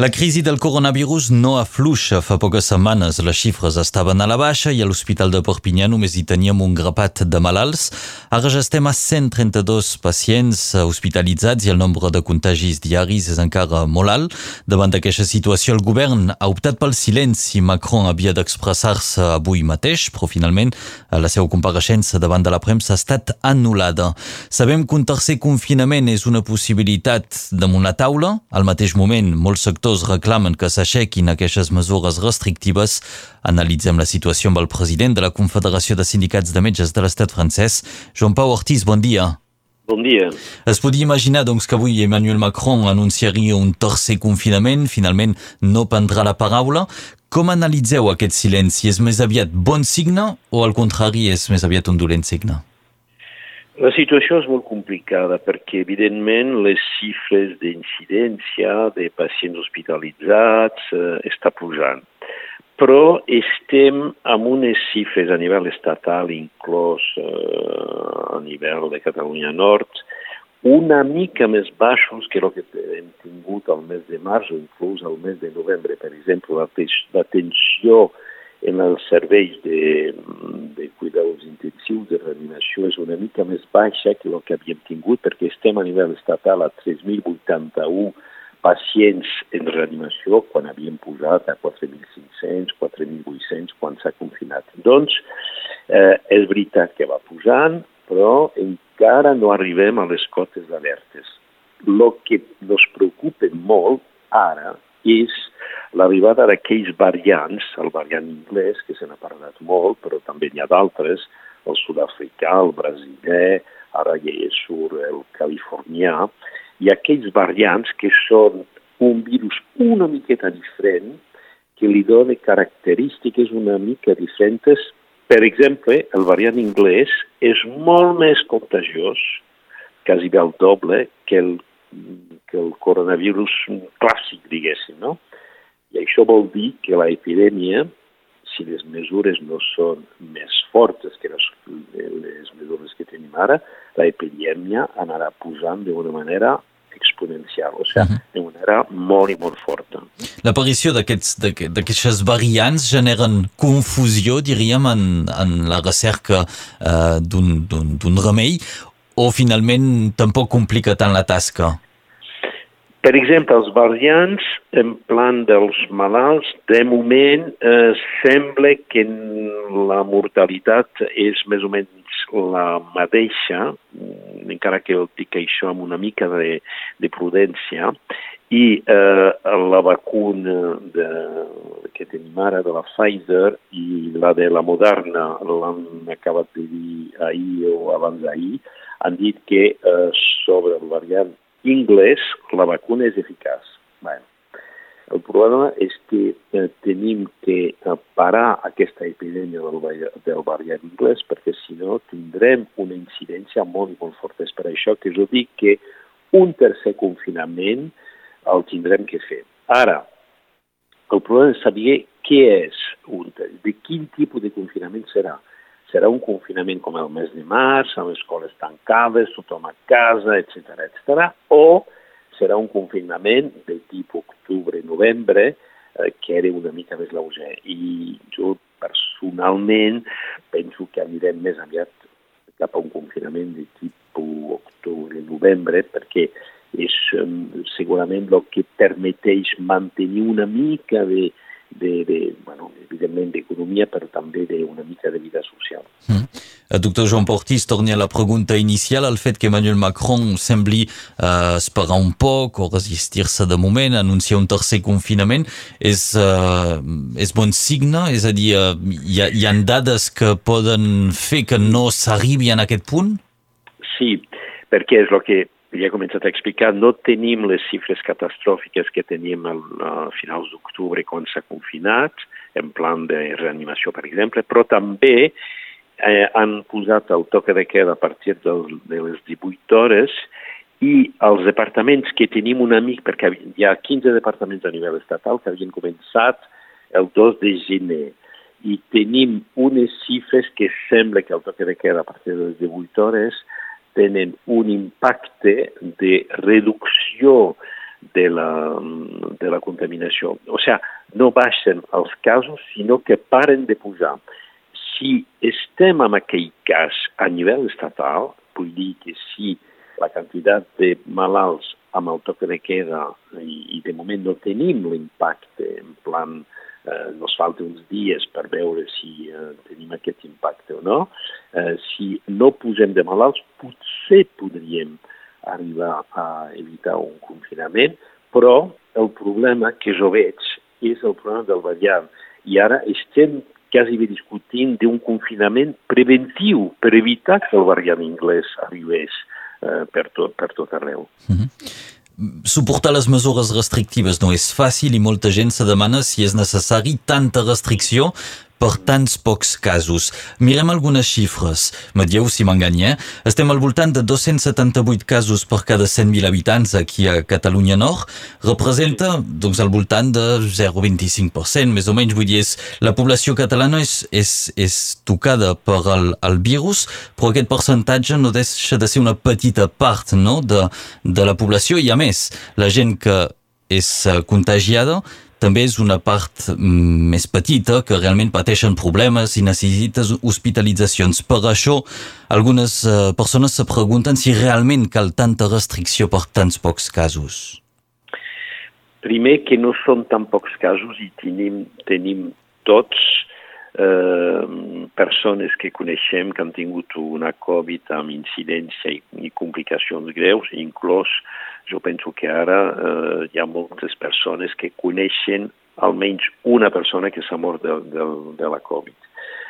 La crisi del coronavirus no afluixa. Fa poques setmanes les xifres estaven a la baixa i a l'Hospital de Perpinyà només hi teníem un grapat de malalts. Ara ja estem a 132 pacients hospitalitzats i el nombre de contagis diaris és encara molt alt. Davant d'aquesta situació, el govern ha optat pel silenci. Macron havia d'expressar-se avui mateix, però finalment la seva compareixença davant de la premsa ha estat anul·lada. Sabem que un tercer confinament és una possibilitat damunt la taula. Al mateix moment, molts sectors sectors reclamen que s'aixequin aquestes mesures restrictives. Analitzem la situació amb el president de la Confederació de Sindicats de Metges de l'Estat francès, Joan Pau Ortiz. Bon dia. Bon dia. Es podia imaginar doncs, que avui Emmanuel Macron anunciaria un tercer confinament, finalment no prendrà la paraula. Com analitzeu aquest silenci? És més aviat bon signe o al contrari és més aviat un dolent signe? La situació és molt complicada perquè, evidentment, les xifres d'incidència de pacients hospitalitzats eh, està pujant. Però estem amb unes xifres a nivell estatal, inclòs eh, a nivell de Catalunya Nord, una mica més baixos que el que hem tingut al mes de març o inclús al mes de novembre. Per exemple, la tensió en els serveis de, de cuidados intensius de reanimació és una mica més baixa que el que havíem tingut perquè estem a nivell estatal a 3.081 pacients en reanimació quan havíem posat a 4.500, 4.800 quan s'ha confinat. Doncs eh, és veritat que va pujant, però encara no arribem a les cotes d'alertes. El que ens preocupa molt ara és l'arribada d'aquells variants, el variant anglès, que se n'ha parlat molt, però també n'hi ha d'altres, el sud-africà, el brasiler, ara ja surt el californià, i aquells variants que són un virus una miqueta diferent, que li dona característiques una mica diferents. Per exemple, el variant anglès és molt més contagiós, quasi bé el doble, que el, que el coronavirus clàssic, diguéssim, no? I això vol dir que l'epidèmia, si les mesures no són més fortes que les, les mesures que tenim ara, l'epidèmia anarà posant d'una manera exponencial, o sigui, uh -huh. de manera molt i molt forta. L'aparició d'aquestes variants generen confusió, diríem, en, en la recerca uh, d'un remei o finalment tampoc complica tant la tasca? Per exemple, els variants en plan dels malalts, de moment eh, sembla que la mortalitat és més o menys la mateixa, mm, encara que dic això amb una mica de, de prudència, i eh, la vacuna de, que tenim ara de la Pfizer i la de la Moderna, l'han acabat de dir ahir o abans d'ahir, han dit que eh, sobre el variant inglès, la vacuna és eficaç. Bueno, el problema és que eh, tenim que eh, parar aquesta epidèmia del, del variant anglès perquè si no tindrem una incidència molt i molt forta. És per això que jo dic que un tercer confinament el tindrem que fer. Ara, el problema és saber què és, un, de quin tipus de confinament serà serà un confinament com el mes de març, amb escoles tancades, tothom a casa, etc etc. o serà un confinament de tipus octubre-novembre, eh, que era una mica més lleuger. I jo personalment penso que anirem més aviat cap a un confinament de tipus octubre-novembre, perquè és um, segurament el que permeteix mantenir una mica de, de, de bueno, evidentment d'economia, però també d'una mica de vida social. Mm. Doctor Joan Portis, torni a la pregunta inicial, el fet que Emmanuel Macron sembli uh, esperar un poc o resistir-se de moment, anunciar un tercer confinament, és, uh, és bon signe? És a dir, uh, hi, ha, hi ha dades que poden fer que no s'arribi en aquest punt? Sí, perquè és el que ja he començat a explicar, no tenim les xifres catastròfiques que teníem al, a finals d'octubre quan s'ha confinat, en plan de reanimació, per exemple, però també eh, han posat el toque de queda a partir del, de les 18 hores i els departaments que tenim un amic, perquè hi ha 15 departaments a nivell estatal que havien començat el 2 de gener, i tenim unes xifres que sembla que el toque de queda a partir de les 18 hores tenen un impacte de reducció de la, de la contaminació. O sigui, no baixen els casos, sinó que paren de pujar. Si estem en aquell cas a nivell estatal, vull dir que si la quantitat de malalts amb el toque de queda i, i de moment no tenim l'impacte en plan eh, nos falta uns dies per veure si eh, tenim aquest impacte o no. Eh, si no posem de malalts, potser podríem arribar a evitar un confinament, però el problema que jo veig és el problema del variant. I ara estem quasi bé discutint d'un confinament preventiu per evitar que el variant anglès arribés eh, per, tot, per tot arreu. Mm -hmm. Suportar les mesures restrictives no és fàcil i molta gent se demana si és necessari tanta restricció per tants pocs casos. Mirem algunes xifres. Me dieu si m'enganya. Estem al voltant de 278 casos per cada 100.000 habitants aquí a Catalunya Nord. Representa doncs, al voltant de 0,25%, més o menys. Vull dir, és, la població catalana és, és, és tocada per el, el virus, però aquest percentatge no deixa de ser una petita part no? de, de la població i, a més, la gent que és eh, contagiada també és una part mm, més petita que realment pateixen problemes i necessiten hospitalitzacions. Per això, algunes uh, persones se pregunten si realment cal tanta restricció per tants pocs casos. Primer, que no són tan pocs casos i tenim, tenim tots eh, persones que coneixem que han tingut una Covid amb incidència i, i complicacions greus, inclòs jo penso que ara eh, hi ha moltes persones que coneixen almenys una persona que s'ha mort de, de, de la Covid.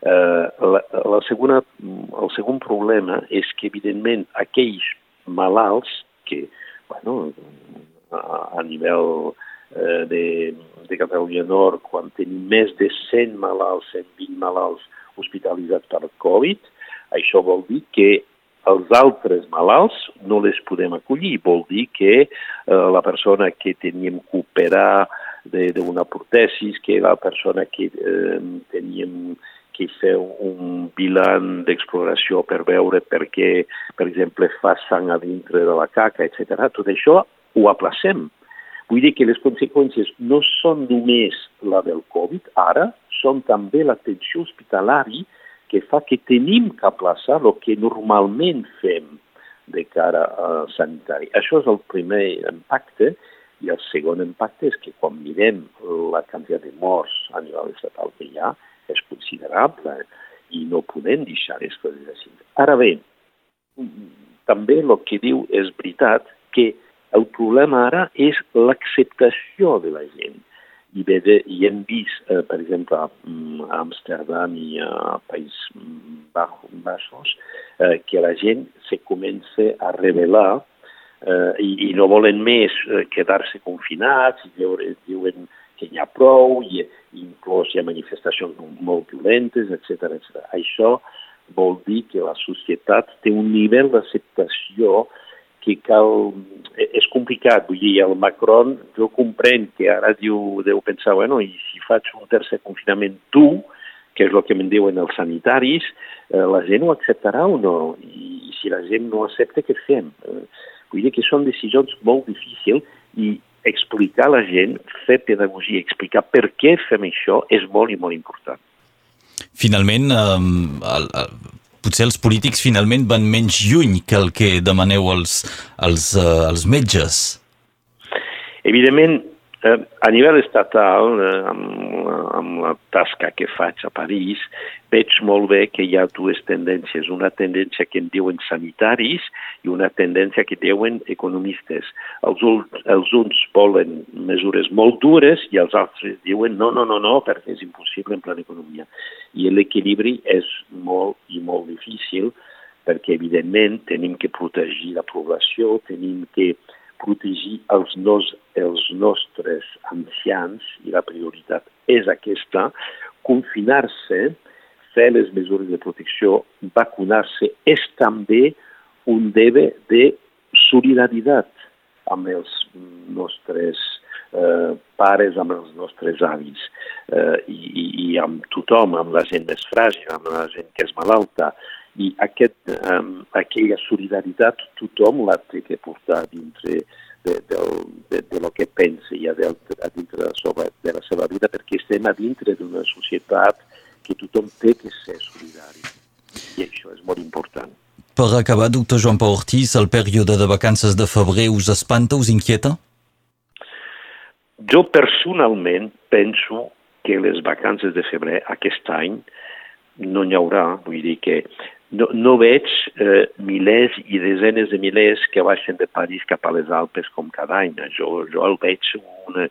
Eh, la, la segona, el segon problema és que, evidentment, aquells malalts que, bueno, a, a nivell eh, de, de Catalunya Nord, quan tenim més de 100 malalts, 120 malalts hospitalitzats per Covid, això vol dir que els altres malalts no les podem acollir. Vol dir que eh, la persona que teníem que operar d'una protesi, que la persona que eh, teníem que fer un bilan d'exploració per veure per què, per exemple, fa sang a dintre de la caca, etc. Tot això ho aplacem. Vull dir que les conseqüències no són només la del Covid, ara són també l'atenció hospitalària que fa que tenim que aplaçar el que normalment fem de cara al sanitari. Això és el primer impacte i el segon impacte és que quan mirem la quantitat de morts a nivell estatal que hi ha és considerable i no podem deixar les coses així. Ara bé, també el que diu és veritat que el problema ara és l'acceptació de la gent i, bé, de, i hem vist, eh, per exemple, a Amsterdam i a Païs Baixos, eh, que la gent se comença a revelar eh, i, i no volen més eh, quedar-se confinats, i veure, diuen que hi ha prou, i, i inclús hi ha manifestacions molt violentes, etc etc. Això vol dir que la societat té un nivell d'acceptació que cal... Eh, és complicat, vull dir, el Macron, jo comprenc que ara diu, deu pensar, bueno, i si faig un tercer confinament tu, que és el que me'n diuen els sanitaris, eh, la gent ho acceptarà o no? I, si la gent no accepta, què fem? Eh, vull dir que són decisions molt difícils i explicar a la gent, fer pedagogia, explicar per què fem això és molt i molt important. Finalment, eh, el, el, potser els polítics finalment van menys lluny que el que demaneu als, als, uh, als metges. Evidentment, eh, a nivell estatal, eh, amb, amb la tasca que faig a París, veig molt bé que hi ha dues tendències. Una tendència que en diuen sanitaris i una tendència que diuen economistes. Els, els uns volen mesures molt dures i els altres diuen no, no, no, no, perquè és impossible en plan economia i l'equilibri és molt i molt difícil perquè, evidentment, tenim que protegir la població, tenim que protegir els, nos, els nostres ancians i la prioritat és aquesta, confinar-se, fer les mesures de protecció, vacunar-se, és també un debe de solidaritat amb els nostres eh, pares, amb els nostres avis eh, i, i amb tothom, amb la gent més fràgil, amb la gent que és malalta. I aquest, eh, aquella solidaritat tothom la té que portar dintre de, de, de, de lo que pensa ja de, a dintre de la, seva, de la seva vida, perquè estem a dintre d'una societat que tothom té que ser solidari. I això és molt important. Per acabar, doctor Joan Pau Ortiz, el període de vacances de febrer us espanta, us inquieta? Jo personalment penso que les vacances de febrer aquest any no n'hi haurà, vull dir que no, no veig eh, milers i desenes de milers que baixen de París cap a les Alpes com cada any. Jo, jo el veig una,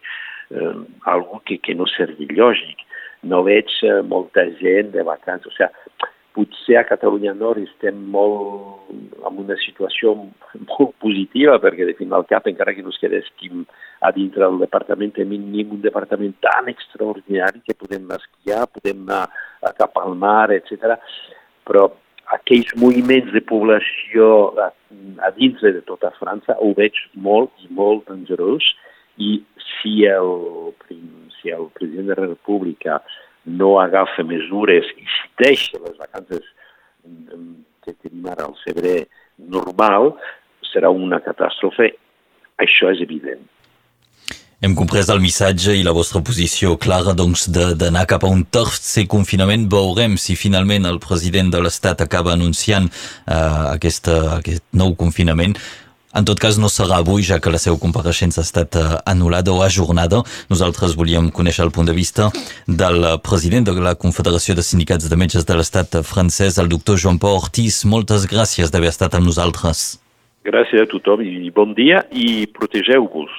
eh, algo que, que no servi lògic. No veig eh, molta gent de vacances. O sigui, potser a Catalunya Nord estem molt en una situació molt positiva perquè de fin al cap, encara que no es quedéssim a dintre del departament, tenim un departament tan extraordinari que podem esquiar, podem anar cap al mar, etc. Però aquells moviments de població a, a dintre de tota França ho veig molt i molt dangerós i si el, si el president de la República no agafa mesures i si deixa les vacances que tenim ara al febrer normal, serà una catàstrofe. Això és evident. Hem comprès el missatge i la vostra posició clara doncs, d'anar cap a un tercer confinament. Veurem si finalment el president de l'Estat acaba anunciant uh, aquesta, aquest nou confinament. En tot cas, no serà avui, ja que la seva compareixença ha estat uh, anul·lada o ajornada. Nosaltres volíem conèixer el punt de vista del president de la Confederació de Sindicats de Metges de l'Estat francès, el doctor Joan Pau Ortiz. Moltes gràcies d'haver estat amb nosaltres. Gràcies a tothom i bon dia i protegeu-vos.